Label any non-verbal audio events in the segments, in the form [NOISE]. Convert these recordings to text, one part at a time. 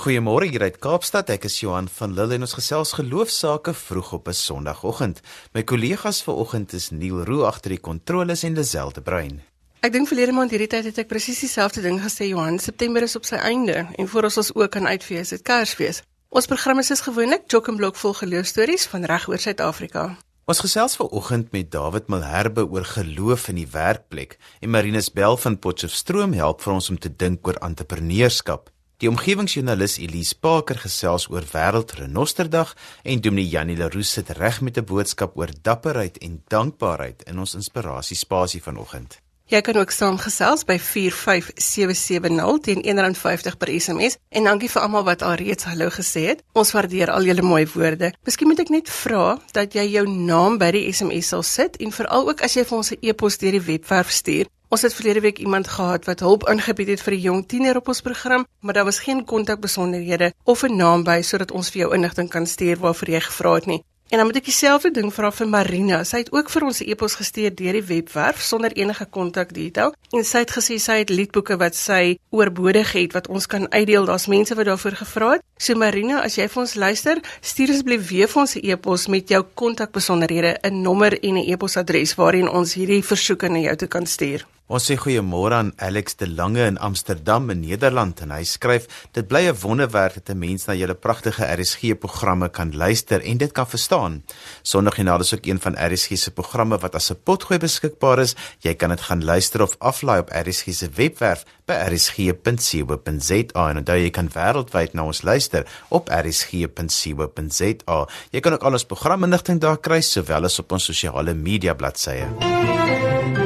Goeiemôre hier uit Kaapstad. Ek is Johan van Lille en ons gesels geloofsaake vroeg op 'n Sondagoggend. My kollegas vanoggend is Neil Roo agter die kontroles en Liselde Brein. Ek dink verlede maand hierdie tyd het ek presies dieselfde ding gesê Johan. September is op sy einde en voor ons ons ook kan uitfees, dit Kersfees. Ons program is soos gewoonlik Jock and Block vol geloofstories van reg oor Suid-Afrika. Ons gesels vanoggend met David Malherbe oor geloof in die werkplek en Marinus Bell van Potchefstroom help vir ons om te dink oor entrepreneurskap. Die omgewingsjoernalis Elise Parker gesels oor Wêreldrenosterdag en Dominee Janie Leroux sit reg met 'n boodskap oor dapperheid en dankbaarheid in ons inspirasiespasie vanoggend. Jy kan ook saamgesels by 45770 teen R1.50 per SMS en dankie vir almal wat alreeds hallo gesê het. Ons waardeer al julle mooi woorde. Miskien moet ek net vra dat jy jou naam by die SMS sal sit en veral ook as jy vir ons 'n e-pos deur die webwerf stuur. Ons het verlede week iemand gehad wat hulp aangebied het vir 'n jong tiener op ons program, maar daar was geen kontakbesonderhede of 'n naam by sodat ons vir jou inligting kan stuur waarvoor jy gevra het nie. En dan moet ek dieselfde ding vra vir Marina. Sy het ook vir ons 'n e-pos gestuur deur die webwerf sonder enige kontakdetail en sy het gesê sy het liedboeke wat sy oorbodig het wat ons kan uitdeel. Daar's mense wat daarvoor gevra het. So Marina, as jy vir ons luister, stuur asseblief weer vir ons 'n e-pos met jou kontakbesonderhede, 'n nommer en 'n e-posadres waarin ons hierdie versoeke na jou toe kan stuur. Ons sê goeiemôre aan Alex de Lange in Amsterdam in Nederland en hy skryf dit bly 'n wonderwerk dat 'n mens na julle pragtige RSG programme kan luister en dit kan verstaan. Sondagjoernaal is ook een van RSG se programme wat as 'n potgooi beskikbaar is. Jy kan dit gaan luister of aflaai op RSG se webwerf by rsg.co.za en onthou jy kan wêreldwyd na ons luister op rsg.co.za. Jy kan ook al ons programinligting daar kry sowel as op ons sosiale media bladsye.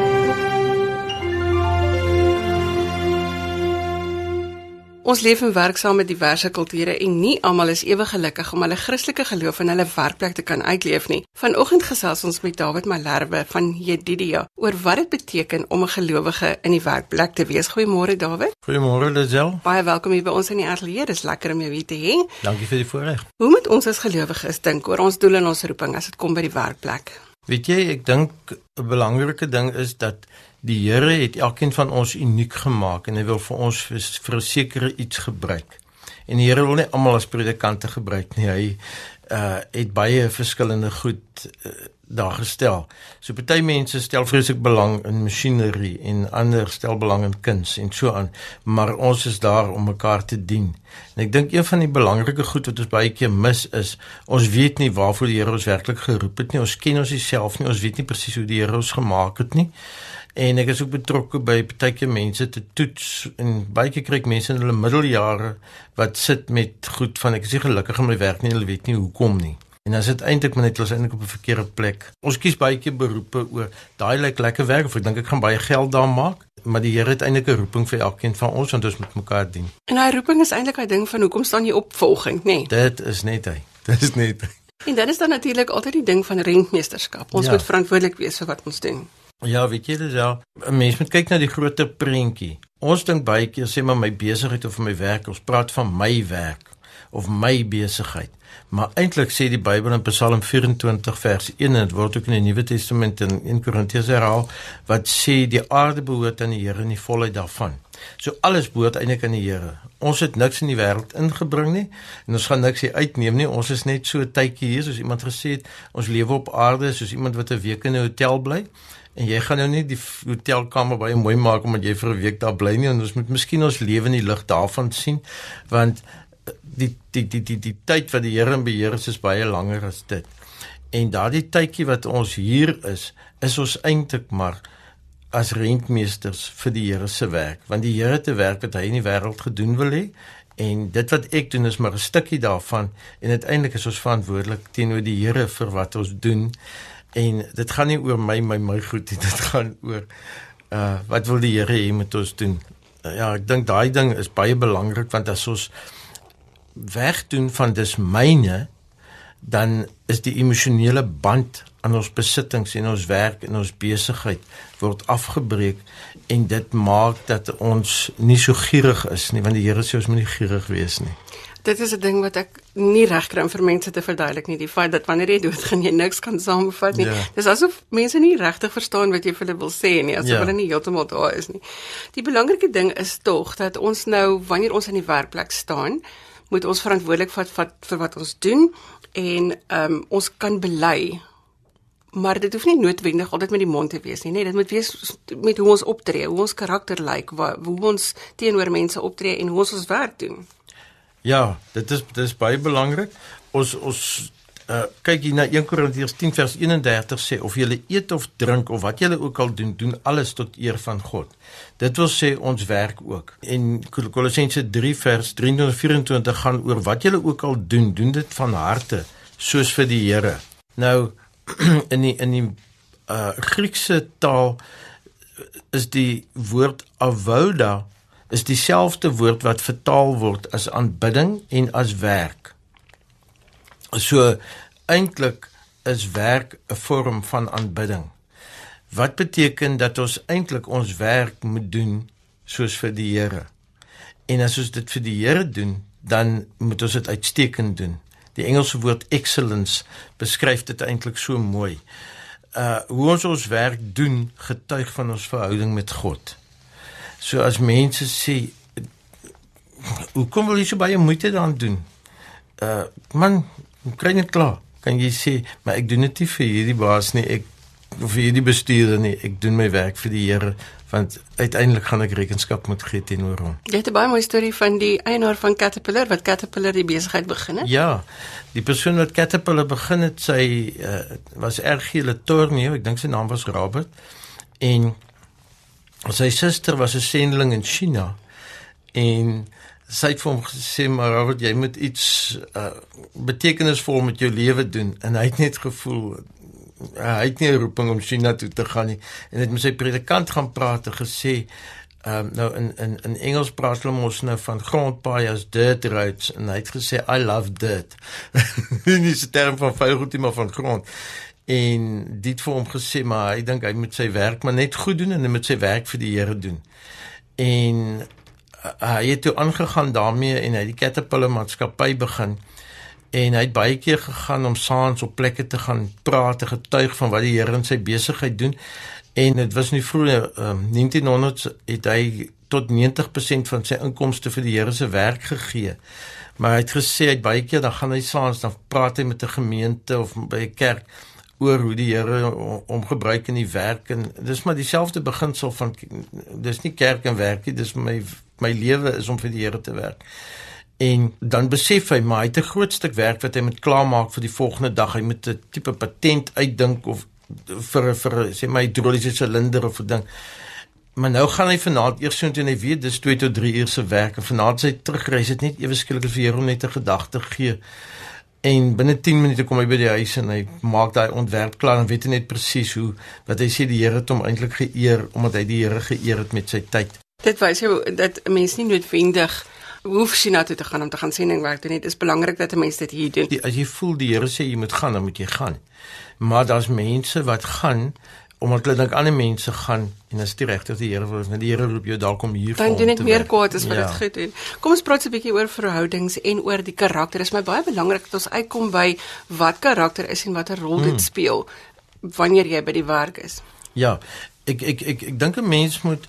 Ons leef en werk saam met diverse kulture en nie almal is ewe gelukkig om hulle Christelike geloof in hulle werkplek te kan uitleef nie. Vanoggend gesels ons met David Malherbe van Jedidia oor wat dit beteken om 'n gelowige in die werkplek te wees. Goeiemôre David. Goeiemôre Lisel. Baie welkom hier by ons in die ateljee. Dis lekker om jou hier te hê. Dankie vir die voorreg. Hoe moet ons as gelowiges dink oor ons doel en ons roeping as dit kom by die werkplek? Weet jy, ek dink 'n belangrike ding is dat Die Here het elkeen van ons uniek gemaak en hy wil vir ons vir 'n sekere iets gebruik. En die Here wil nie almal as predikante gebruik nie. Hy uh het baie verskillende goed uh, daar gestel. So party mense stel vreeslik belang in masjinerie en ander stel belang in kuns en so aan, maar ons is daar om mekaar te dien. En ek dink een van die belangrike goed wat ons baie keer mis is, ons weet nie waarvoor die Here ons werklik geroep het nie. Ons ken ons self nie. Ons weet nie presies hoe die Here ons gemaak het nie en ek is ook betrokke by partyke mense te toets en baie keer kry ek mense in hulle middeljare wat sit met goed van ek is nie gelukkig in my werk nie hulle weet nie hoekom nie. En as dit eintlik maar net hulle is eintlik op 'n verkeerde plek. Ons kies baie keer beroepe oor daai lyk lekker werk of ek dink ek gaan baie geld daar maak maar die Here het eintlik 'n roeping vir elkeen van ons want ons moet mekaar dien. En daai roeping is eintlik 'n ding van hoekom staan jy opvolging nê nee. dit is net hy. [LAUGHS] Dit is net hy. en dan is daar natuurlik altyd die ding van rentmeesterskap. Ons ja. moet verantwoordelik wees vir wat ons doen Ja, weet jy dis ja, 'n mens moet kyk na die groter prentjie. Ons dink baie keer sê maar my besigheid of my werk, ons praat van my werk of my besigheid. Maar eintlik sê die Bybel in Psalm 24 vers 1 en dit word ook in die Nuwe Testament in 1 Korintiërs herhaal wat sê die aarde behoort aan die Here en die volheid daarvan. So alles behoort eintlik aan die Here. Ons het niks in die wêreld ingebring nie en ons gaan niks uitneem nie. Ons is net so tydjie hier soos iemand gesê het, ons lewe op aarde soos iemand wat 'n week in 'n hotel bly. En jy gaan nou nie die hotelkamer baie mooi maak omdat jy vir 'n week daar bly nie en ons moet miskien ons lewe in die lig daarvan sien want die die die die die tyd wat die Here in beheer is is baie langer as dit. En daardie tydjie wat ons hier is, is ons eintlik maar as rentmeesters vir die Here se werk, want die Here te werk wat hy in die wêreld gedoen wil hê en dit wat ek doen is maar 'n stukkie daarvan en uiteindelik is ons verantwoordelik teenoor die Here vir wat ons doen. En dit gaan nie oor my my my goed nie. [LAUGHS] Dit gaan oor uh wat wil die Here hê moet ons doen? Uh, ja, ek dink daai ding is baie belangrik want as ons wegdoen van dis myne, dan is die emosionele band aan ons besittings en ons werk en ons besigheid word afgebreek en dit maak dat ons nie so gierig is nie want die Here sê ons moet nie gierig wees nie. Dit is 'n ding wat ek nie reg kry om vir mense te verduidelik nie, die feit dat wanneer jy dood gaan jy niks kan saamvat nie. Ja. Dis asof mense nie regtig verstaan wat jy vir hulle wil sê nie, asof ja. hulle nie heeltemal daar is nie. Die belangrike ding is tog dat ons nou wanneer ons in die werkplek staan, moet ons verantwoordelik vat vir, vir wat ons doen en ehm um, ons kan bely maar dit hoef nie noodwendig altyd met die mond te wees nie, nee, dit moet wees met hoe ons optree, hoe ons karakter lyk, like, hoe ons teenoor mense optree en hoe ons ons werk doen. Ja, dit is dit is baie belangrik. Ons ons uh kyk hier na 1 Korintiërs 10 vers 31 sê of jy eet of drink of wat jy ook al doen, doen alles tot eer van God. Dit wil sê ons werk ook. En Kolossense 3 vers 23 24 gaan oor wat jy ook al doen, doen dit van harte soos vir die Here. Nou [CLEARS THROAT] in die in die uh Griekse taal is die woord avoda is dieselfde woord wat vertaal word as aanbidding en as werk. So eintlik is werk 'n vorm van aanbidding. Wat beteken dat ons eintlik ons werk moet doen soos vir die Here. En as ons dit vir die Here doen, dan moet ons dit uitstekend doen. Die Engelse woord excellence beskryf dit eintlik so mooi. Uh hoe ons ons werk doen getuig van ons verhouding met God. So as mense sê hoe kom wil jy so baie moeite daaraan doen? Uh man, kry net klaar. Kan jy sê, maar ek doen dit nie vir hierdie baas nie. Ek vir hierdie bestuurder nie. Ek doen my werk vir die Here want uiteindelik gaan ek rekenskap moet gee teenoor hom. Jy het 'n baie mooi storie van die eienaar van Caterpillar wat Caterpillar die besigheid begin het. Ja. Die persoon wat Caterpillar begin het, sy uh, was erg gele tornio, ek dink sy naam was Robert. En sy suster was 'n sendeling in China. En sy het vir hom gesê maar Robert, jy moet iets uh, betekenisvol met jou lewe doen en hy het net gevoel uh, hy het nie 'n roeping om China toe te gaan nie en het met sy predikant gaan praat en gesê um, nou in in in Engels praat hulle mos nou van grondpaaie as dirt roads en hy het gesê I love dirt. [LAUGHS] nie 'n term van vuil goed nie maar van grond. En dit vir hom gesê maar hy dink hy moet sy werk maar net goed doen en hy moet sy werk vir die Here doen. En uh, hy het toe aangegaan daarmee en hy die Caterpillar maatskappy begin en hy het baie keer gegaan om saans op plekke te gaan praat en getuig van wat die Here in sy besigheid doen. En dit was nie vroeër um, 1900 het hy tot 90% van sy inkomste vir die Here se werk gegee. Maar hy het gesê hy het baie keer dan gaan hy saans dan praat hy met 'n gemeente of by 'n kerk oor hoe die Here hom gebruik in die werk en dis maar dieselfde beginsel van dis nie kerk en werk nie dis my my lewe is om vir die Here te werk en dan besef hy maar hy het 'n groot stuk werk wat hy moet klaarmaak vir die volgende dag. Hy moet 'n tipe patent uitdink of vir vir sê my hidroliese silinder of 'n ding. Maar nou gaan hy vanaand eers so intoe en hy weet dis 2 tot 3 ure se werk en vanaand sy terugreis het net ewe skielik vir hom net 'n gedagte gee. En binne 10 minute kom hy by die huis en hy maak daai ontwerp klaar en weet net presies hoe wat hy sê die Here het hom eintlik geëer omdat hy die Here geëer het met sy tyd. Dit wys jou dat 'n mens nie noodwendig hoef China toe te gaan om te gaan sendingwerk doen nie. Dit is belangrik dat 'n mens dit hier doen. Die, as jy voel die Here sê jy moet gaan, dan moet jy gaan. Maar daar's mense wat gaan omdat hulle dink ander mense gaan en as dit regtig die Here wil, dan die Here roep jou dalk om hier dan doen ek meer kwaad as wat dit ja. goed doen. Kom ons praat 'n bietjie oor verhoudings en oor die karakter. Dit is my baie belangrik dat ons uitkom by wat karakter is en watter rol dit hmm. speel wanneer jy by die werk is. Ja, ek ek ek ek dink 'n mens moet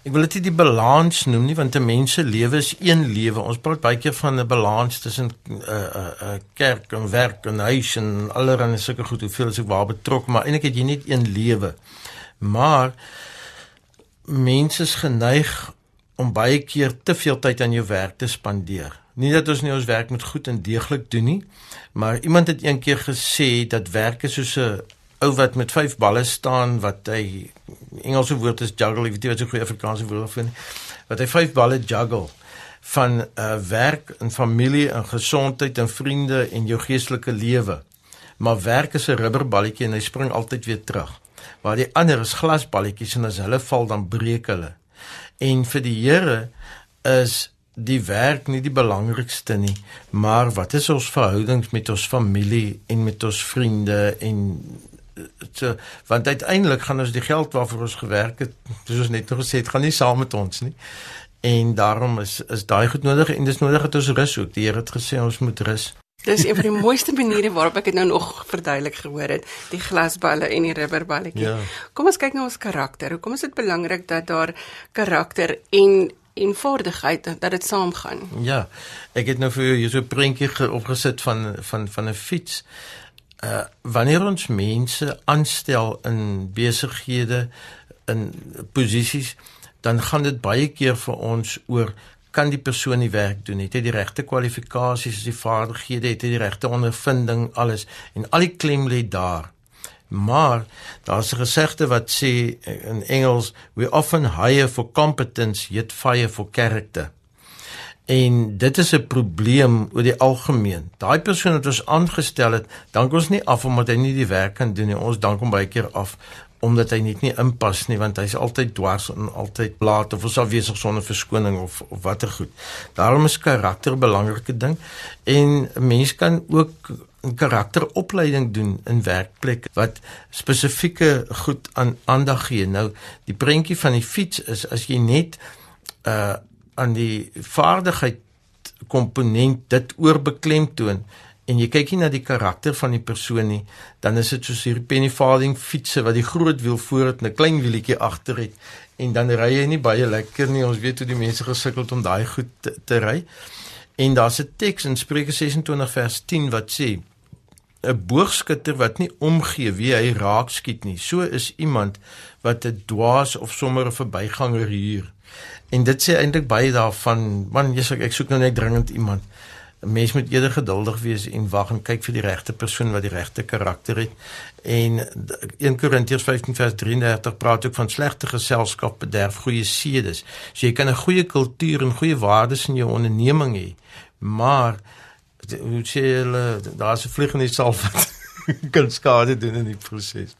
Ek wil dit nie die balans noem nie want 'n mens se lewe is een lewe. Ons praat baie keer van 'n balans tussen 'n uh, 'n uh, uh, kerk en werk en huis en allerlei sulke goed. Hoeveel is ek waar betrokke? Maar eintlik het jy net een lewe. Maar mense is geneig om baie keer te veel tyd aan jou werk te spandeer. Nie dat ons nie ons werk moet goed en deeglik doen nie, maar iemand het eendag gesê dat werk is soos 'n ou wat met vyf balle staan wat hy Engelse woord is juggle, ek weet nie wat se goeie Afrikaanse woord vind wat hy vyf balle juggle van 'n uh, werk en familie en gesondheid en vriende en jou geestelike lewe. Maar werk is 'n rubberballetjie en hy spring altyd weer terug. Waar die ander is glasballetjies en as hulle val dan breek hulle. En vir die Here is die werk nie die belangrikste nie, maar wat is ons verhoudings met ons familie en met ons vriende en so want uiteindelik gaan ons die geld waarvoor ons gewerk het soos ons net nog gesê het gaan nie saam met ons nie en daarom is is daai goed nodig en dis nodig dat ons rus ook die Here het gesê ons moet rus Dis een van die mooiste maniere waarop ek dit nou nog verduidelik gehoor het, die glasballe en die rubberballetjie. Ja. Kom ons kyk na ons karakter. Hoekom is dit belangrik dat daar karakter en en vaardigheid dat dit saamgaan. Ja. Ek het nou vir jou hier so 'n prentjie opgesit van van van 'n fiets. Uh wanneer ons mense aanstel in besighede in posisies, dan gaan dit baie keer vir ons oor kan die persoon die werk doen? Het hy die regte kwalifikasies, is die vaardighede, het hy die regte ondervinding, alles en al die klem lê daar. Maar daar's 'n gesegde wat sê in Engels we often hire for competence yet fire for character. En dit is 'n probleem oor die algemeen. Daai persoon wat ons aangestel het, dank ons nie af omdat hy nie die werk kan doen nie. Ons dank hom baie keer af omdat hy net nie inpas nie want hy's altyd dwars en altyd laat of ons afwesig sonder verskoning of of watter goed. Daarom is karakter 'n belangrike ding en 'n mens kan ook 'n karakteropleiding doen in werkplek wat spesifieke goed aan aandag gee. Nou die prentjie van die fiets is as jy net uh aan die vaardigheid komponent dit oorbeklemtoon en jy kyk nie na die karakter van die persoon nie, dan is dit soos hierdie penny farthing fietsse wat die groot wiel voor het en 'n klein wielietjie agter het en dan ry jy nie baie lekker nie. Ons weet hoe die mense gesukkel om daai goed te, te ry. En daar's 'n teks in Spreuke 26 vers 10 wat sê 'n boogskutter wat nie omgee wie hy raak skiet nie. So is iemand wat 'n dwaas of sommer 'n verbyganger huur. En dit sê eintlik baie daarvan, man, jy sê ek soek nou net dringend iemand 'n mens moet eerder geduldig wees en wag en kyk vir die regte persoon wat die regte karakter het. En 1 Korintiërs 15 vers 33 praat ook van slegte geselskap bederf goeie sedes. So jy kan 'n goeie kultuur en goeie waardes in jou onderneming hê, maar hoe sê hulle daar's 'n vliegende salf [LAUGHS] kan skade doen in die proses.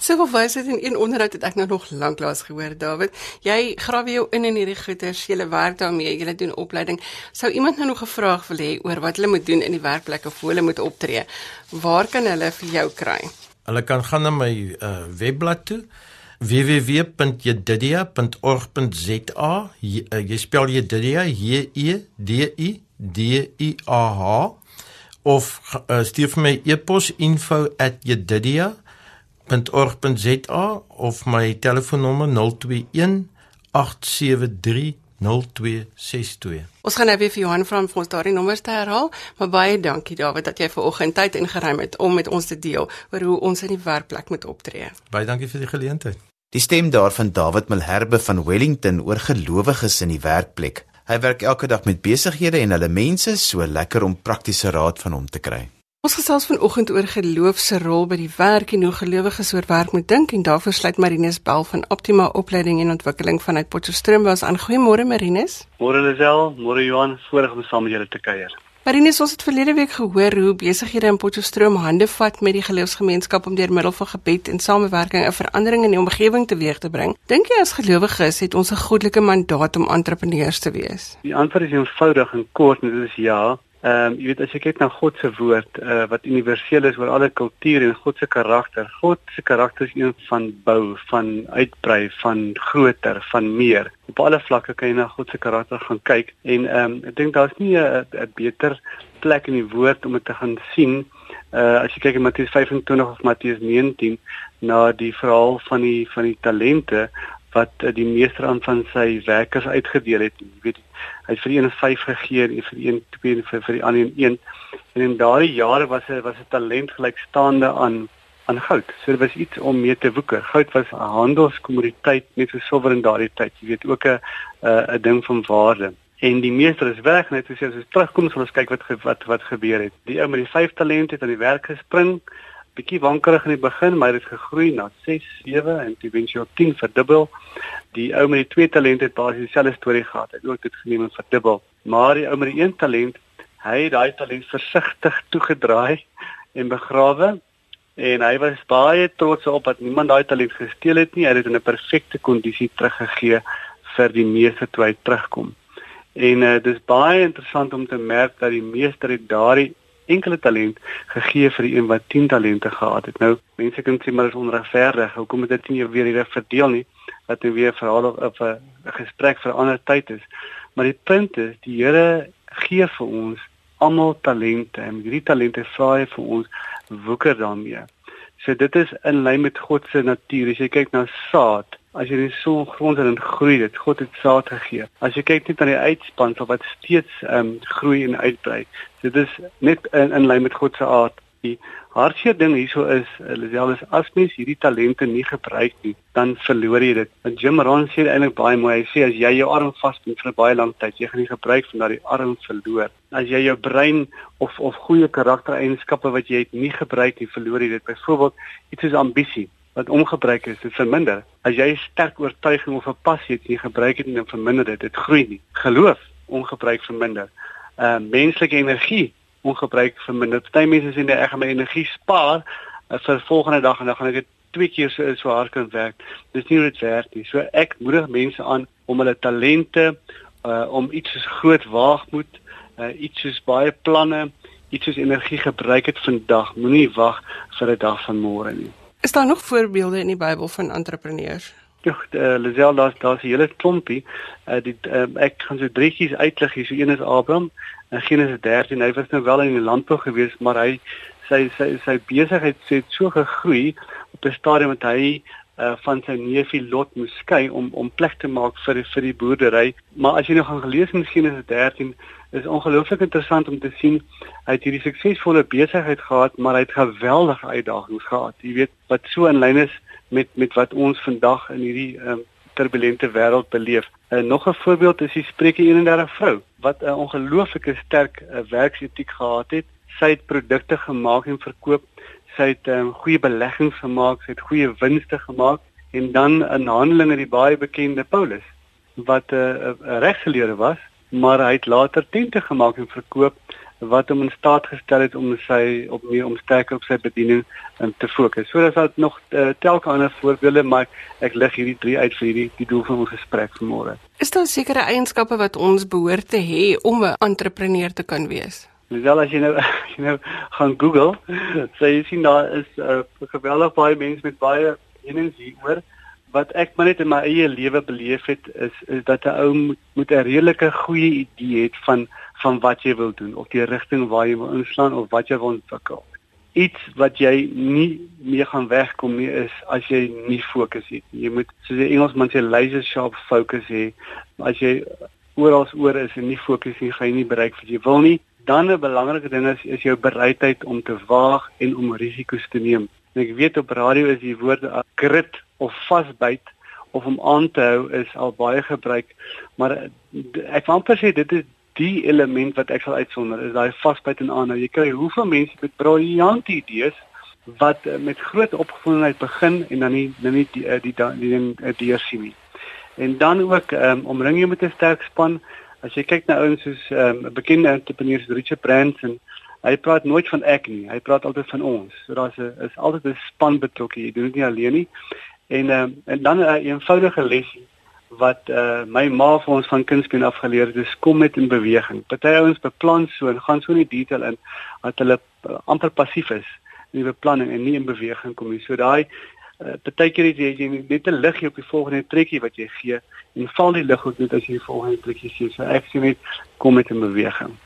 So verwys dit in een onderhoud het ek nou nog lanklaas gehoor David. Jy grawe jou in in hierdie goeters, jy werk daarmee, jy doen opleiding. Sou iemand nou nog 'n vraag wil hê oor wat hulle moet doen in die werkplek of hoe hulle moet optree? Waar kan hulle vir jou kry? Hulle kan gaan na my uh, webblad toe www.jedidia.org.za jy, uh, jy spel Jedidia J E D I D I A H of uh, stuur vir my e-pos info@jedidia.org.za of my telefoonnommer 021 873 0262. Ons gaan nou weer vir Johan vra om vir ons daardie nommers te herhaal, maar baie dankie Dawid dat jy vanoggend tyd ingeruim het om met ons te deel oor hoe ons in die werkplek moet optree. Baie dankie vir die geleentheid. Die stem daarvan Dawid Malherbe van Wellington oor gelowiges in die werkplek. Hy werk elke dag met besighede en hulle mense, so lekker om praktiese raad van hom te kry. Ons gesels vanoggend oor geloof se rol by die werk en hoe gelowiges oor werk moet dink en daarvoor sluit Marinus Bel van Optima Opleiding en Ontwikkeling vanuit Potchefstroom by ons aan. Goeiemôre Marinus. Môre Lisel, môre Johan, voorreg om saam met julle te kuier. Marinus, ons het verlede week gehoor hoe besighede in Potchefstroom hande vat met die geloofsgemeenskap om deur middel van gebed en samewerking 'n verandering in die omgewing teweeg te bring. Dink jy as gelowiges het ons 'n goddelike mandaat om entrepreneurs te wees? Die antwoord is eenvoudig en kort en dit is ja. Ehm um, jy weet as jy kyk na God se woord uh, wat universeel is oor alle kulture en God se karakter. God se karakter is een van bou, van uitbrei, van groter, van meer. Op alle vlakke kan jy na God se karakter gaan kyk en ehm um, ek dink daar's nie 'n beter plek in die woord om dit te gaan sien. Uh as jy kyk in Matteus 25 of Matteus 19 na die verhaal van die van die talente wat uh, die meester aan van sy werkers uitgedeel het. Jy weet hy het vir een 5 gegee en vir een 2 en vir, vir die ander 1 en in daardie jare was hy was 'n talent gelykstaande aan aan goud. So dit was iets om mee te woeker. Goud was 'n handelskommoditeit net so silwer in daardie tyd. Jy weet ook 'n 'n ding van waarde. En die meester is weg net soos as ons terugkom sal ons kyk wat wat wat gebeur het. Die ou met die 5 talente het aan die werk gespring bietjie wankerig in die begin, maar dit het gegroei na 6, 7 en eventueel 10 verdubbel. Die ou met die twee talente het basies dieselfde storie gehad. Hy het ook dit geneem en verdubbel. Maar die ou met die een talent, hy het daai talent versigtig toegedraai en begrawe en hy was baie trots op dat niemand daai talent gesteel het nie. Hy het dit in 'n perfekte kondisie teruggegee vir die meeste toe hy terugkom. En uh, dis baie interessant om te merk dat die meester het daardie enkele talent gegee vir die een wat 10 talente gehad het. Nou, mense kan sê maar is onregverdig. Hoekom het dit nie weer hier verdeel nie? Dat dit weer verhaal of 'n gesprek vir 'n ander tyd is. Maar die punt is, die Here gee vir ons almal talente en hierdie talente vra hy vir ons woeker daarmee. So dit is in lyn met God se natuur. As jy kyk na saad, As jy die son grond en groei dit, God het saad gegee. As jy kyk net aan die uitspansel wat steeds ehm um, groei en uitbrei. Dit is net in, in lyn met God se aard. Die hartseer ding hierso is, Lisel is as mens hierdie talente nie gebruik nie, dan verloor jy dit. En Jim Rohn sê eintlik baie mooi. Hy sê as jy jou arm vasbind vir baie lang tyd, jy gaan nie gebruik van daardie arm verloor. As jy jou brein of of goeie karaktereienskappe wat jy het nie gebruik nie, verloor jy dit. Byvoorbeeld iets soos ambisie wat ongebruik is, dit verminder. As jy sterk oortuiging of 'n passie het, jy gebruik dit en dan verminder dit. Dit groei nie. Geloof ongebruik verminder. Uh menslike energie ongebruik verminder. Party mense sê nee, ek gaan my energie spaar uh, vir volgende dag en dan gaan ek dit twee keer so so hard kan werk. Dis nie hoe dit werk nie. So ek moedig mense aan om hulle talente uh om iets soos groot waagmoed, uh iets soos baie planne, iets soos energie gebruik het vandag. Moenie wag vir 'n dag van môre nie. Is daar nog voorbeelde in die Bybel van entrepreneurs? Ja, uh, Lisel, daar's daar's 'n hele klompie. Uh, die uh, ek gaan so drietjies uitlig hier. So een is Abraham in Genesis 13. Hy was nou wel in die landbou gewees, maar hy sy sy sy besigheid het so gegroei op 'n stadium dat hy uh, van sy neefie Lot moes skei om om plek te maak vir vir die boerdery. Maar as jy nou gaan gelees in Genesis 13, is ongelooflik interessant om te sien hy het hierdie suksesvolle besigheid gehad, maar hy het geweldige uitdagings gehad. Jy weet wat so in lyn is met met wat ons vandag in hierdie um, turbulente wêreld beleef. Uh, nog 'n voorbeeld is die Spreuke 31 vrou wat 'n ongelooflike sterk uh, werksetiek gehad het. Sy het produkte gemaak en verkoop. Sy het um, goeie beleggings gemaak, sy het goeie winste gemaak en dan in Handelinge die baie bekende Paulus wat 'n uh, uh, regsgeleerde was, maar hy het later tente gemaak en verkoop wat hom in staat gestel het om sy op meer om sterker op sy bediening in te fokus. So daar's nog uh, telke ander voorbeelde, maar ek lig hierdie drie uit vir hierdie die doel van ons gesprek vanmôre. Is daar sekere eienskappe wat ons behoort te hê om 'n entrepreneur te kan wees? Wel as jy nou [LAUGHS] jy nou gaan Google, sê jy sien daar is 'n uh, geweldig baie mense met baie energie oor wat ek maar net in my eie lewe beleef het is is dat 'n ou moet, moet 'n redelike goeie idee het van van wat jy wil doen of die rigting waar jy wil inslaan of wat jy wil ontwikkel. Iets wat jy nie meer gaan wegkom nie is as jy nie fokus het nie. Jy moet soos die Engelsman sê laser sharp focus hê. As jy oral oor is en nie fokus nie, gaan jy nie bereik wat jy wil nie. Dan 'n belangrike ding is is jou bereidheid om te waag en om risiko's te neem. En ek weet op radio is die woorde grit of vasbyt of om aan te hou is al baie gebruik, maar ek wil amper sê dit is die element wat ek sal uitsonder is daai vasbyt en aanhou. Jy kry hoeveel mense met briljante idees wat uh, met groot opgewondenheid begin en dan nie nie die eh, die die ding uh, deur sien nie. En dan ook um, omring jy met 'n sterk span. As jy kyk na ouens soos 'n um, bekende entrepreneurs Richard Branson, hy praat nooit van ek nie. Hy praat altyd van ons. So daar's 'n is altyd 'n span betrokke. Jy doen dit nie alleen nie. En um, en dan 'n uh, eenvoudige lesie wat uh, my ma vir ons van kindsbeen af geleer het, dis kom met in beweging. Party ouens beplan so en gaan so in die detail in dat hulle uh, amper passief is in die beplanning en nie in beweging kom nie. So daai uh, partykeer het jy, jy net 'n liggie op die volgende trekkie wat jy gee en val die lig ook net as jy die volgende trekkie sien. So ek sê net kom met in beweging.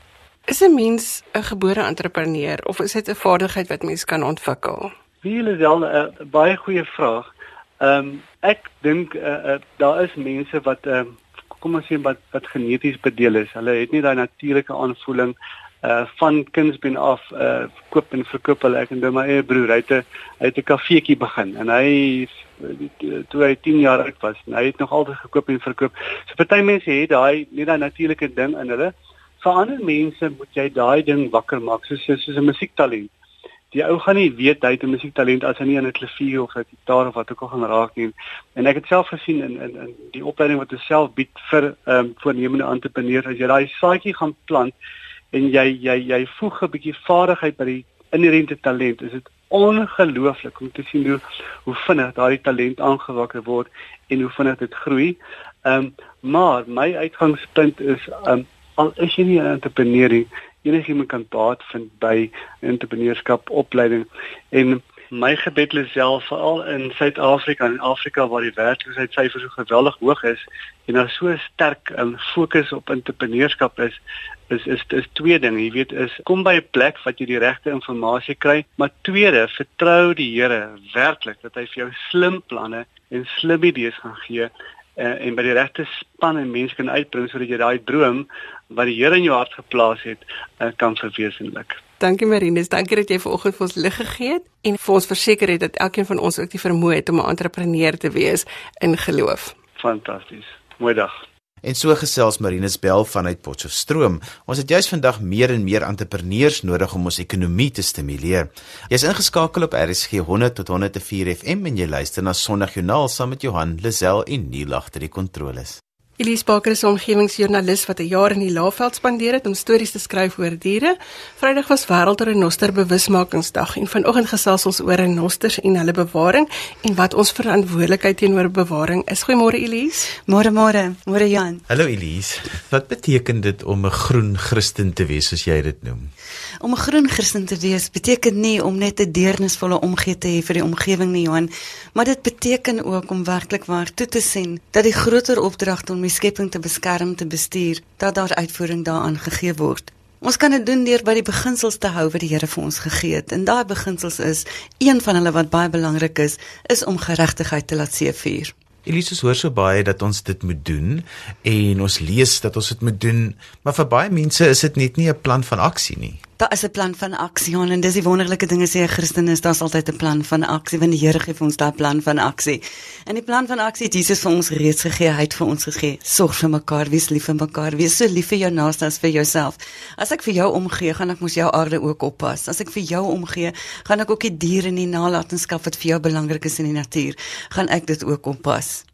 Is 'n mens 'n gebore entrepreneur of is dit 'n vaardigheid wat mens kan ontwikkel? Wie is wel 'n baie goeie vraag. Ehm um, ek dink uh, uh, daar is mense wat ehm um, kom ons sê wat wat geneties bedeel is. Hulle het nie daai natuurlike aanvoeling uh van kindsbeen af uh koop en verkoop hulle ek en my eie broer hy het 'n hy het 'n kafeetjie begin en hy toe hy 10 jaar oud was en hy het nog altyd gekoop en verkoop. So party mense het daai nie daai natuurlike ding in hulle. Vir ander mense moet jy daai ding wakker maak soos soos 'n musiektalent die ou gaan nie weet hy het 'n musiektalent as hy nie aan 'n klavier of 'n gitaar of wat ook al gaan raak nie. En ek het self gesien in in in die opleiding wat ons self bied vir ehm um, voornemende entrepreneurs as jy daai saadjie gaan plant en jy jy jy voeg 'n bietjie vaardigheid by die inherente talent, is dit ongelooflik om te sien hoe hoe vinnig daardie talent aangewakker word en hoe vinnig dit groei. Ehm um, maar my uitgangspunt is ehm um, al is jy nie 'n entrepreneur nie, enigiemand kan baat vind by entrepreneurskap opleiding en my gebed is self veral in Suid-Afrika en Afrika waar die werkloosheidsyfers so geweldig hoog is en daar so sterk 'n um, fokus op entrepreneurskap is is is is twee dinge jy weet is kom by 'n plek wat jy die regte inligting kry maar tweede vertrou die Here werklik dat hy vir jou slim planne en slim idees gaan gee uh, en by die regte span en mense kan uitbring sodat jy daai droom wat die Here in jou hart geplaas het uh, kan verwesenlik. Dankie Marinus, dankie dat jy vanoggend vir ons lig gegee het en vir ons verseker het dat elkeen van ons ook die vermoë het om 'n entrepreneur te wees in geloof. Fantasties. Mooi dag. En so gesels Marinus Bell vanuit Potchefstroom. Ons het juis vandag meer en meer entrepreneurs nodig om ons ekonomie te stimuleer. Jy's ingeskakel op RSG 100 tot 104 FM en jy luister na Sondagjoernaal saam met Johan Lazel en Neil agter die kontroles. Elise Baker is 'n omgewingsjoernalis wat 'n jaar in die Laagveld spandeer het om stories te skryf oor diere. Vrydag was wêreldrenoster bewusmakingsdag en vanoggend gesels ons oor renosters en hulle bewaring en wat ons verantwoordelikheid teenoor bewaring is. Goeiemôre Elise. Môre môre. Môre Jan. Hallo Elise. Wat beteken dit om 'n groen Christen te wees soos jy dit noem? Om 'n groen Christen te wees beteken nie om net 'n deernisvolle omgee te hê vir die omgewing nie, Johan, maar dit beteken ook om werklik waar toe te sien dat die groter opdrag om die skepping te beskerm te bestuur, dat daar uitvoering daaraan gegee word. Ons kan dit doen deur by die beginsels te hou wat die Here vir ons gegee het. En daai beginsels is een van hulle wat baie belangrik is, is om geregtigheid te laat seëvier. Elise hoor so baie dat ons dit moet doen en ons lees dat ons dit moet doen, maar vir baie mense is dit net nie 'n plan van aksie nie. Daar is 'n plan van aksie en dis die wonderlike ding as jy 'n Christen is, daar's altyd 'n plan van aksie want die Here gee vir ons daai plan van aksie. En die plan van aksie het Jesus vir ons reeds gegee, hy het vir ons gesê, sorg vir mekaar, wees lief vir mekaar, wees so lief vir jou naaste as vir jouself. As ek vir jou omgee, gaan ek mos jou aarde ook oppas. As ek vir jou omgee, gaan ek ook die diere en die nalatenskap wat vir jou belangrik is in die natuur, gaan ek dit ook oppas.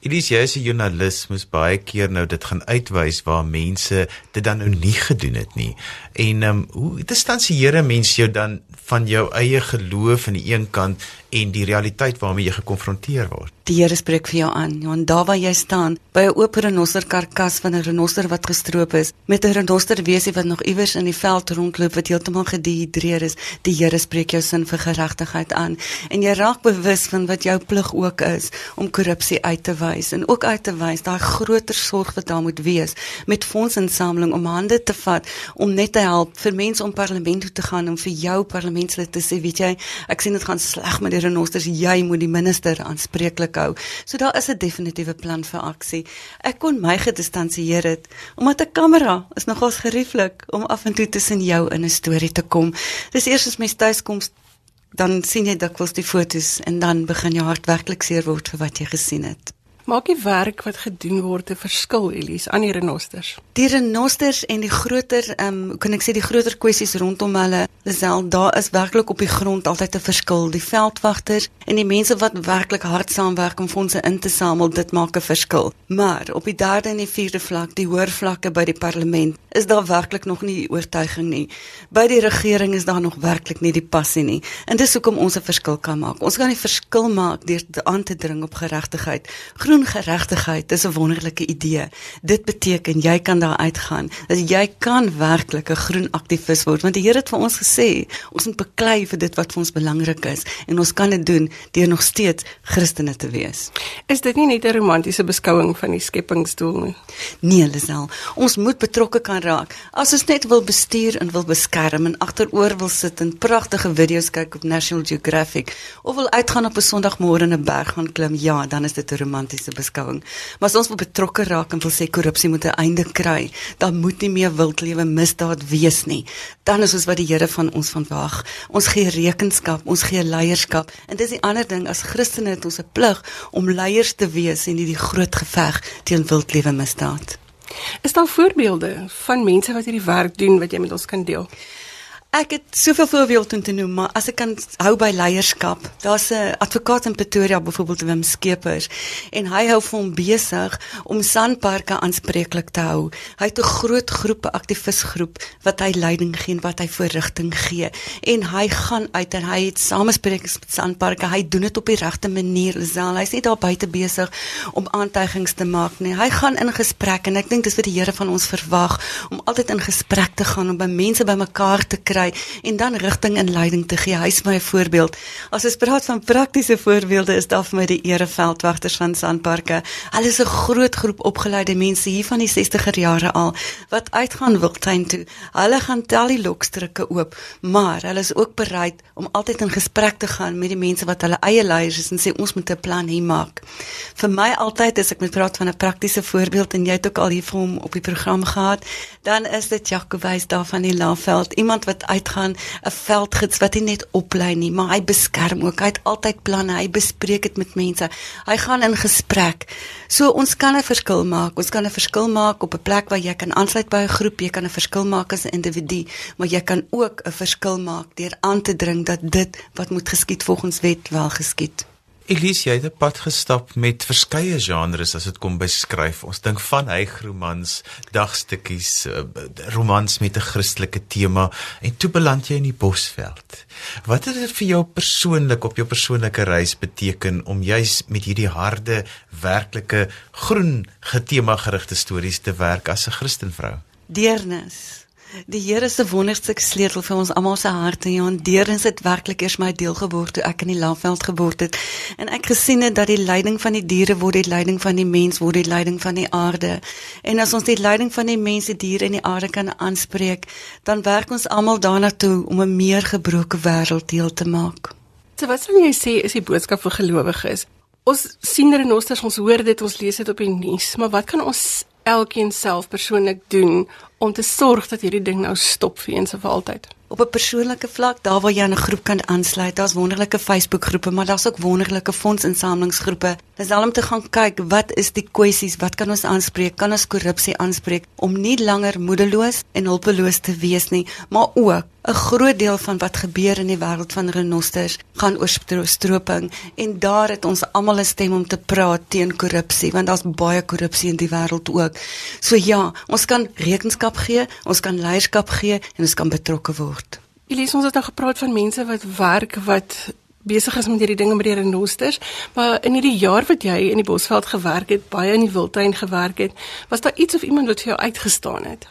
Elise, jy as 'n joernalis moes baie keer nou dit gaan uitwys waar mense dit dan nou nie gedoen het nie. En ehm um, hoe distansieer mense jou dan van jou eie geloof aan die een kant en die realiteit waarmee jy gekonfronteer word? Die Here spreek vir jou aan. En daar waar jy staan, by 'n oop renoster karkas van 'n renoster wat gestroop is, met 'n renoster wesie wat nog iewers in die veld rondloop wat heeltemal gedehidreer is, die Here spreek jou sin vir geregtigheid aan en jy raak bewus van wat jou plig ook is om korrupsie uit te wys en ook uit te wys daai groter sorg wat daar moet wees met fondsinsameling om hande te vat om net te help vir mense om parlement toe te gaan om vir jou parlementslid te sê, weet jy, ek sien dit gaan sleg met renosters, jy moet die minister aanspreeklik hou. So daar is 'n definitiewe plan vir aksie. Ek kon my gedistansieer het omdat 'n kamera is nogals gerieflik om af en toe tussen jou in 'n storie te kom. Dis eers as mens tuis kom dan sien jy dikwels die fotos en dan begin jou hart werklik seer word vir wat jy gesien het. Maak die werk wat gedoen word 'n verskil, Elise, aan die renosters? Die renosters en die groter, ehm, um, kan ek sê die groter kwessies rondom hulle, Lisel, daar is werklik op die grond altyd 'n verskil. Die veldwagters en die mense wat werklik hard saamwerk om fondse in te samel, dit maak 'n verskil. Maar op die derde en die vierde vlak, die hoër vlakke by die parlement, is daar werklik nog nie oortuiging nie. By die regering is daar nog werklik nie die passie nie. En dis hoekom ons 'n verskil kan maak. Ons kan 'n verskil maak deur aan te dring op geregtigheid. Groen geregtigheid is 'n wonderlike idee. Dit beteken jy kan daar uitgaan. Dat jy kan werklik 'n groen aktivis word want die Here het vir ons gesê ons moet beklei vir dit wat vir ons belangrik is en ons kan dit doen deur nog steeds Christene te wees. Is dit nie net 'n romantiese beskouing van die skepingsdoel nie? Nee, Lisel, ons moet betrokke kan raak. As ons net wil bestuur en wil beskerm en agteroor wil sit en pragtige video's kyk op National Geographic of wil uitgaan op 'n Sondagmôre in 'n berg gaan klim, ja, dan is dit 'n romantiese beskouing. Maar as ons wil betrokke raak en wil sê korrupsie moet 'n einde kry, dan moet nie meer wildlewe misdaad wees nie. Dan is ons wat die Here van ons verwag. Ons gee rekenskap, ons gee leierskap. En dis die ander ding as Christene het ons 'n plig om leiers te wees in hierdie groot geveg teen wildlewe misdaad. Is daar voorbeelde van mense wat hierdie werk doen wat jy met ons kan deel? Ek het soveel voorbeelde om te noem, maar as ek kan hou by leierskap. Daar's 'n advokaat in Pretoria byvoorbeeld Wim Skeepers en hy hou vir hom besig om sanparke aanspreeklik te hou. Hy het 'n groot groep aktivisgroep wat hy leiding gee en wat hy voorrigting gee en hy gaan uit en hy het samesprekings met sanparke. Hy doen dit op die regte manier. Lisel, hy's nie daar buite besig om aantuigings te maak nie. Hy gaan in gesprek en ek dink dis wat die Here van ons verwag om altyd in gesprek te gaan om by mense bymekaar te kry kry en dan rigting en leiding te gee. Hy's my voorbeeld. As ons praat van praktiese voorbeelde is daar vir my die ereveldwagters van Sanparks. Hulle is 'n groot groep opgeleide mense hier van die 60er jare al wat uitgaan wildtuin toe. Hulle gaan tel die lokstrikke oop, maar hulle is ook bereid om altyd in gesprek te gaan met die mense wat hulle eie leiers is en sê ons moet 'n plan hier maak. Vir my altyd as ek met praat van 'n praktiese voorbeeld en jy het ook al hier vir hom op die program gehad, dan is dit Jacobus daar van die Laveld, iemand wat uitgaan, 'n veldgids wat nie net oplei nie, maar hy beskerm ook. Hy het altyd planne, hy bespreek dit met mense. Hy gaan in gesprek. So ons kan 'n verskil maak. Ons kan 'n verskil maak op 'n plek waar jy kan aansluit by 'n groep, jy kan 'n verskil maak as 'n individu, maar jy kan ook 'n verskil maak deur aan te dring dat dit wat moet geskied volgens wet wel geskied. Elise, jy het 'n pad gestap met verskeie genres as dit kom by skryf. Ons dink van hygromans, dagstukkies, uh, romans met 'n Christelike tema en toe beland jy in die Bosveld. Wat het dit vir jou persoonlik op jou persoonlike reis beteken om juis met hierdie harde, werklike groen getema gerigte stories te werk as 'n Christenvrou? Deernis. Die Here se wonderlike sleutel vir ons almal se harte, ja, en deurens dit werklik eers my deel geword toe ek in die Laveld geboorte het. En ek gesien het dat die lyding van die diere word die lyding van die mens word die lyding van die aarde. En as ons die lyding van die mense, diere en die aarde kan aanspreek, dan werk ons almal daarna toe om 'n meer gebroke wêreld deel te maak. So wat sou jy sê is die boodskap vir gelowiges? Ons sien renosters, ons hoor dit, ons lees dit op die nuus, maar wat kan ons elkeen self persoonlik doen om te sorg dat hierdie ding nou stop vir eens en vir altyd? Op 'n persoonlike vlak, daar waar jy 'n groep kan aansluit, daar's wonderlike Facebook groepe, maar daar's ook wonderlike fondsinsamelingsgroepe. Dis al om te gaan kyk wat is die kwessies, wat kan ons aanspreek? Kan ons korrupsie aanspreek om nie langer moedeloos en hulpeloos te wees nie, maar ook 'n groot deel van wat gebeur in die wêreld van renosters gaan oor stroping en daar het ons almal 'n stem om te praat teen korrupsie want daar's baie korrupsie in die wêreld ook. So ja, ons kan rekenskap gee, ons kan leierskap gee en ons kan betrokke word. Elise, ons het nou gepraat van mense wat werk wat besig is met hierdie dinge met die renosters, maar in hierdie jaar wat jy in die Bosveld gewerk het, baie in die wildtuin gewerk het, was daar iets of iemand wat vir jou uitgestaan het?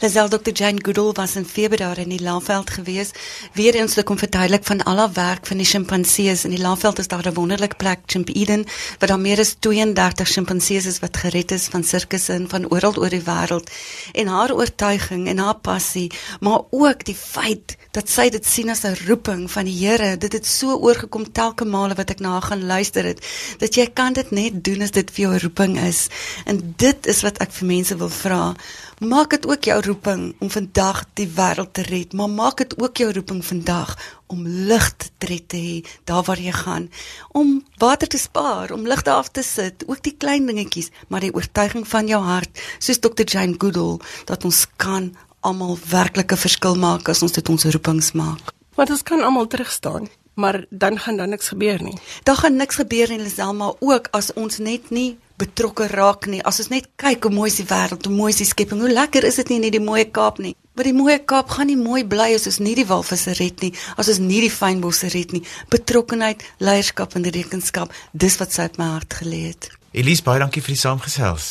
Lazel Dr. Jane Goodall was in Februarie in die Laagveld gewees. Weer eens om verduidelik van al haar werk van die sjimpansees in die Laagveld is daar 'n wonderlike plek Chimp Eden waar daar meer as 32 sjimpansees is wat gered is van sirkusse en van oral oor die wêreld. En haar oortuiging en haar passie, maar ook die feit dat sy dit sien as 'n roeping van die Here. Dit het so oorgekom telke male wat ek na haar gaan luister het dat jy kan dit net doen as dit vir jou roeping is. En dit is wat ek vir mense wil vra. Maak dit ook jou roeping om vandag die wêreld te red, maar maak dit ook jou roeping vandag om lig te te hê daar waar jy gaan, om water te spaar, om ligte af te sit, ook die klein dingetjies, maar die oortuiging van jou hart, soos Dr. Jane Goodall, dat ons kan almal werklike verskil maak as ons dit ons roepings maak. Want ons kan almal terugstaan, maar dan gaan dan niks gebeur nie. Daar gaan niks gebeur nie, Liselma, ook as ons net nie betrokke raak nie. As ons net kyk hoe mooi is die wêreld, hoe mooi is die skepping, hoe lekker is dit nie in die mooi Kaap nie. Maar die mooi Kaap gaan nie mooi bly as ons nie die walvisse red nie, as ons nie die fynbosse red nie. Betrokkenheid, leierskap en rekenskap, dis wat sy op my hart gelê het. Elise, baie dankie vir die saamgesels.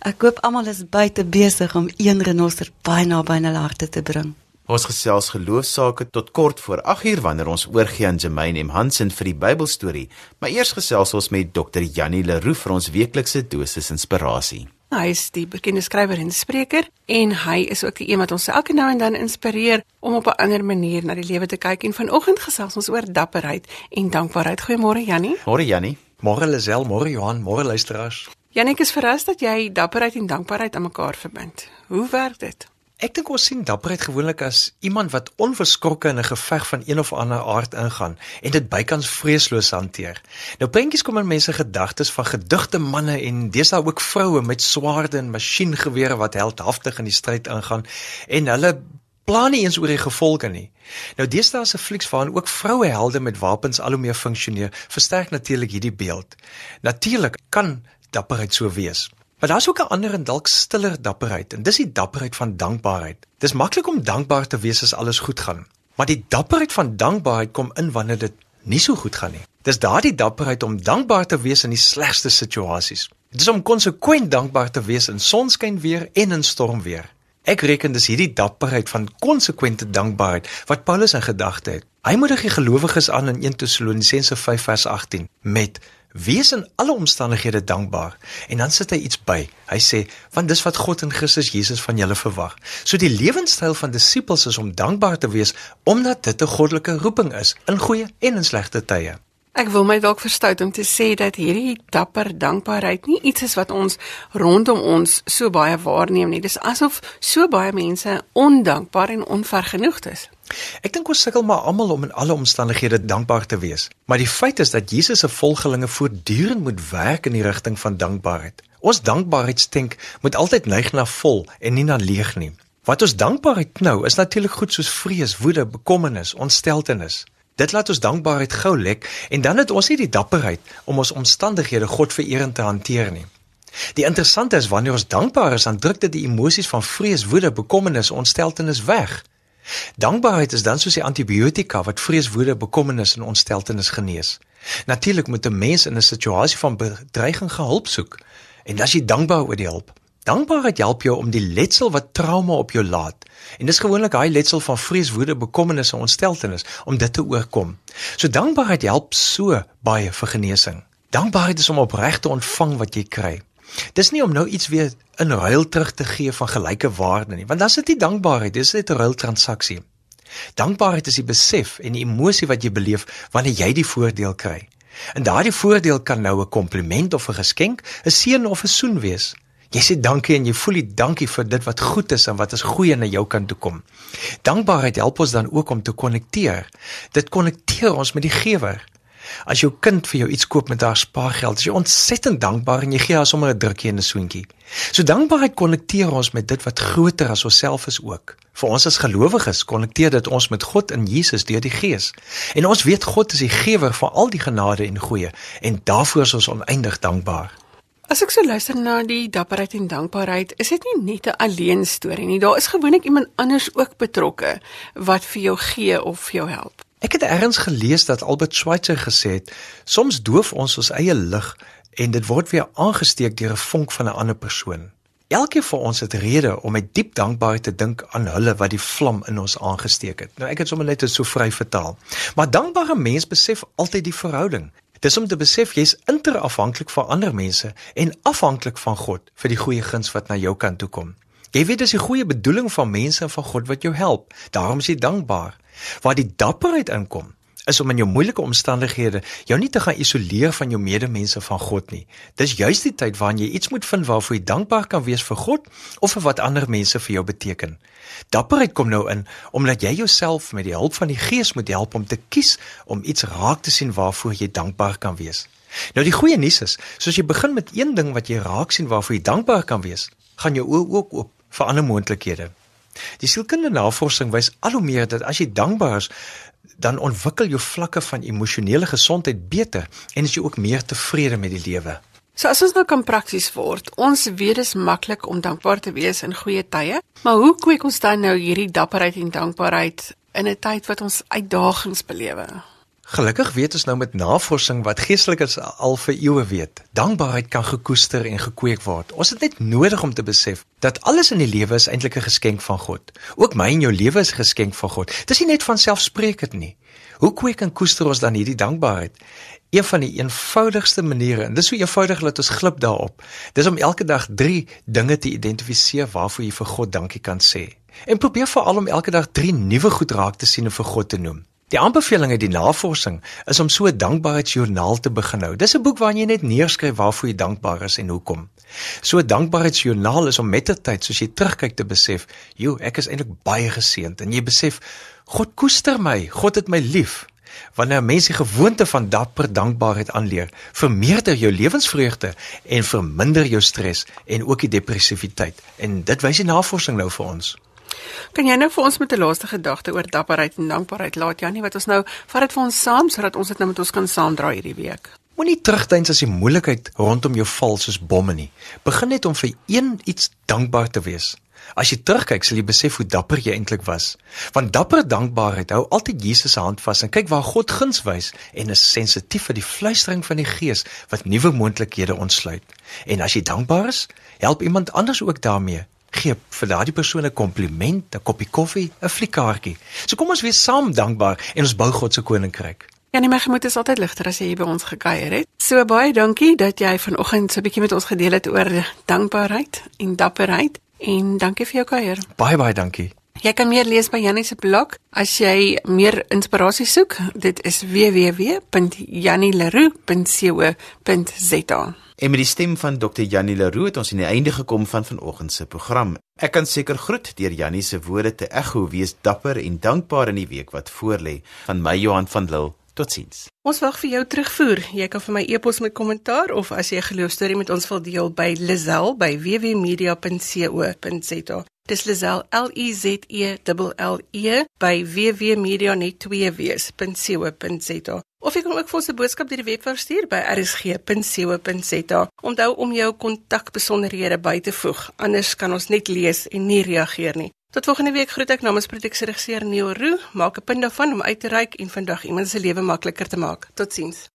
Ek hoop almal is buite besig om een renoster baie naby aan hulle harte te bring. Ons gesels geloofsaake tot kort voor 8uur wanneer ons oorgie aan Jermaine M Hansen vir die Bybelstorie. Maar eers gesels ons met Dr. Jannie Leroux vir ons weeklikse dosis inspirasie. Hy is die bekende skrywer en spreker en hy is ook die een wat ons elke nou en dan inspireer om op 'n ander manier na die lewe te kyk en vanoggend gesels ons oor dapperheid en dankbaarheid. Goeiemôre Jannie. Môre Jannie. Môre Lisel, môre Johan, môre luisteraars. Jannie, ek is verras dat jy dapperheid en dankbaarheid aan mekaar verbind. Hoe werk dit? Ek dink ons sien dapperheid gewoonlik as iemand wat onverskrokke in 'n geveg van een of ander aard ingaan en dit bykans vreesloos hanteer. Nou prentjies kom in mense gedagtes van gedigte manne en deesdae ook vroue met swaarde en masjiengewere wat heldhaftig in die stryd ingaan en hulle plan nie eens oor die gevolge nie. Nou deesdae se flieks waarin ook vroue helde met wapens al hoe meer funksioneer, versterk natuurlik hierdie beeld. Natuurlik kan dapperheid so wees. Maar daar's ook 'n ander en dalk stiller dapperheid en dis die dapperheid van dankbaarheid. Dis maklik om dankbaar te wees as alles goed gaan, maar die dapperheid van dankbaarheid kom in wanneer dit nie so goed gaan nie. Dis daardie dapperheid om dankbaar te wees in die slegste situasies. Dit is om konsekwent dankbaar te wees in sonskyn weer en in storm weer. Ek reken dis hierdie dapperheid van konsekwente dankbaarheid wat Paulus in gedagte het. Hy moedig die gelowiges aan in 1 Tessalonisense 5 vers 18 met Wees in alle omstandighede dankbaar. En dan sit hy iets by. Hy sê, want dis wat God in Christus Jesus van julle verwag. So die lewenstyl van disippels is om dankbaar te wees omdat dit 'n goddelike roeping is in goeie en in slegte tye. Ek wil my dalk verstout om te sê dat hierdie dapper dankbaarheid nie iets is wat ons rondom ons so baie waarneem nie. Dis asof so baie mense ondankbaar en onvergenoegd is. Ek dink ons sukkel maar almal om in alle omstandighede dankbaar te wees. Maar die feit is dat Jesus se volgelinge voortdurend moet werk in die rigting van dankbaarheid. Ons dankbaarheidstank moet altyd neig na vol en nie na leeg nie. Wat ons dankbaarheid knou is natuurlik goed soos vrees, woede, bekommernis, ontsteltenis. Dit laat ons dankbaarheid gou lek en dan het ons nie die dapperheid om ons omstandighede God vererend te hanteer nie. Die interessante is wanneer ons dankbaar is, dan druk dit die emosies van vrees, woede, bekommernis, ontsteltenis weg. Dankbaarheid is dan soos die antibiotika wat vrees, woede, bekommernis en ontsteltenis genees. Natuurlik moet 'n mens in 'n situasie van bedreiging hulp soek en as jy dankbaar oor die hulp. Dankbaarheid help jou om die letsel wat trauma op jou laat en dis gewoonlik daai letsel van vrees, woede, bekommernis en ontsteltenis om dit te oorkom. So dankbaarheid help so baie vir genesing. Dankbaarheid is om opreg te ontvang wat jy kry. Dis nie om nou iets weer in ruil terug te gee van gelyke waarde nie, want dan is dit nie dankbaarheid, dis net 'n ruil transaksie. Dankbaarheid is die besef en die emosie wat jy beleef wanneer jy die voordeel kry. En daardie voordeel kan nou 'n kompliment of 'n geskenk, 'n seën of 'n soen wees. Jy sê dankie en jy voel die dankie vir dit wat goed is en wat is goeie na jou kant toe kom. Dankbaarheid help ons dan ook om te konnekteer. Dit konnekteer ons met die gewer. As jou kind vir jou iets koop met haar spaargeld, is jy ontsettend dankbaar en jy gee haar sommer 'n drukkie en 'n soentjie. So dankbaarheid konnekteer ons met dit wat groter as onsself is ook. Vir ons as gelowiges konnekteer dit ons met God in Jesus deur die Gees. En ons weet God is die gewer van al die genade en goeie en daarvoor is ons oneindig dankbaar. As ek so luister na die dapperheid en dankbaarheid, is dit nie net 'n alleen storie nie. Daar is gewoonlik iemand anders ook betrokke wat vir jou gee of vir jou help. Ek het eers gelees dat Albert Schweitzer gesê het, soms doof ons ons eie lig en dit word weer aangesteek deur 'n vonk van 'n ander persoon. Elkeen van ons het rede om met diep dankbaarheid te dink aan hulle wat die vlam in ons aangesteek het. Nou ek het sommer net dit so vry vertaal. Maar dankbare mens besef altyd die verhouding. Dis om te besef jy's interafhanklik van ander mense en afhanklik van God vir die goeie guns wat na jou kant toe kom. Jy weet dis die goeie bedoeling van mense en van God wat jou help. Daarom is jy dankbaar. Waar die dapperheid inkom, is om in jou moeilike omstandighede jou nie te gaan isoleer van jou medemense van God nie. Dis juist die tyd waarin jy iets moet vind waarvoor jy dankbaar kan wees vir God of vir wat ander mense vir jou beteken. Dapperheid kom nou in omdat jy jouself met die hulp van die Gees moet help om te kies om iets raak te sien waarvoor jy dankbaar kan wees. Nou die goeie nuus is, soos jy begin met een ding wat jy raak sien waarvoor jy dankbaar kan wees, gaan jou oë ook oop vir ander moontlikhede. Die sielkundige navorsing wys al hoe meer dat as jy dankbaar is, dan ontwikkel jou vlakke van emosionele gesondheid beter en is jy ook meer tevrede met die lewe. So as ons nou kan prakties word, ons weet dit is maklik om dankbaar te wees in goeie tye, maar hoe kweek ons dan nou hierdie dapperheid en dankbaarheid in 'n tyd wat ons uitdagings belewe? Gelukkig weet ons nou met navorsing wat geestelikes al vir eeue weet. Dankbaarheid kan gekoester en gekweek word. Ons het net nodig om te besef dat alles in die lewe is eintlik 'n geskenk van God. Ook my en jou lewe is 'n geskenk van God. Dit is nie net van selfsprekend nie. Hoe kweek en koester ons dan hierdie dankbaarheid? Een van die eenvoudigste maniere, en dis so eenvoudig dat ons glip daarop, dis om elke dag 3 dinge te identifiseer waarvoor jy vir God dankie kan sê. En probeer veral om elke dag 3 nuwe goed raak te sien en vir God te noem. Die aanbeveling uit die navorsing is om so 'n dankbaarheidsjoernaal te begin hou. Dis 'n boek waarin jy net neerskryf waarvoor jy dankbaar is en hoekom. So 'n dankbaarheidsjoernaal is om met die tyd, soos jy terugkyk te besef, "Jo, ek is eintlik baie geseënd." En jy besef, "God koester my, God het my lief." Wanneer 'n mens die gewoonte van dapper dankbaarheid aanleer, vermeerder jou lewensvreugde en verminder jou stres en ook die depressiwiteit. En dit wys die navorsing nou vir ons. Kan jy nou vir ons met 'n laaste gedagte oor dapperheid en dankbaarheid laat Janie wat ons nou vat dit vir ons saam sodat ons dit nou met ons kan saamdra hierdie week. Moenie terugdeins as die moeilikheid rondom jou val soos bomme nie. Begin net om vir een iets dankbaar te wees. As jy terugkyk, sal jy besef hoe dapper jy eintlik was. Want dapper dankbaarheid hou altyd Jesus se hand vas en kyk waar God guns wys en is sensitief vir die fluistering van die Gees wat nuwe moontlikhede ontsluit. En as jy dankbaar is, help iemand anders ook daarmee gee vir daardie persoon 'n kompliment, 'n koppie koffie, 'n fliekaartjie. So kom ons wees saam dankbaar en ons bou God se koninkryk. Ja, nee, my gemoed is altyd ligter as jy hier by ons gekuier het. So baie dankie dat jy vanoggend so 'n bietjie met ons gedeel het oor dankbaarheid en dapperheid en dankie vir jou kuier. Baie baie dankie. Jy kan meer lees by Jannie se blog as jy meer inspirasie soek. Dit is www.jannieleroux.co.za. En met die stem van Dr. Jannie Leroux het ons aan die einde gekom van vanoggend se program. Ek kan seker groet deur Jannie se woorde te ekho wees dapper en dankbaar in die week wat voorlê. Van my Johan van Lille. Totsiens. Ons wag vir jou terugvoer. Jy kan vir my e-pos met kommentaar of as jy 'n geloofstorie met ons wil deel by Lazel by www.media.co.za. Dis Lazel L E Z E L L E by www.media.co.za. Of jy kan ook vir ons 'n boodskap deur die webwerf stuur by rsg.co.za. Onthou om jou kontakbesonderhede by te voeg, anders kan ons net lees en nie reageer nie. Tot volgende week groet ek namens produksieregisseur Neo Roo. Maak 'n punt daarvan om uit te reik en vandag iemand se lewe makliker te maak. Totsiens.